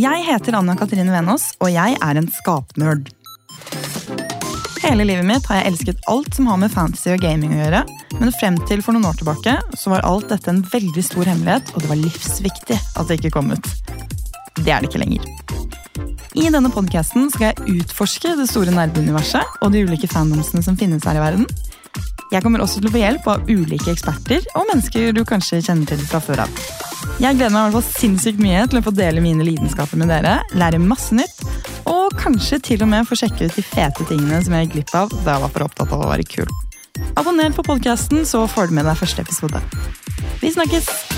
Jeg heter Anna Katrine Venås, og jeg er en skapnerd. Hele livet mitt har jeg elsket alt som har med fantasy og gaming å gjøre, men frem til for noen år tilbake så var alt dette en veldig stor hemmelighet, og det var livsviktig at det ikke kom ut. Det er det ikke lenger. I denne podkasten skal jeg utforske det store nerdeuniverset og de ulike fandomsene som finnes her i verden. Jeg kommer også til å få hjelp av ulike eksperter og mennesker du kanskje kjenner til fra før av. Jeg gleder meg i hvert fall sinnssykt mye til å få dele mine lidenskaper med dere, lære masse nytt, og kanskje til og med få sjekke ut de fete tingene som jeg gikk glipp av da jeg var for opptatt av å være kul. Abonner på podkasten, så får du med deg første episode. Vi snakkes!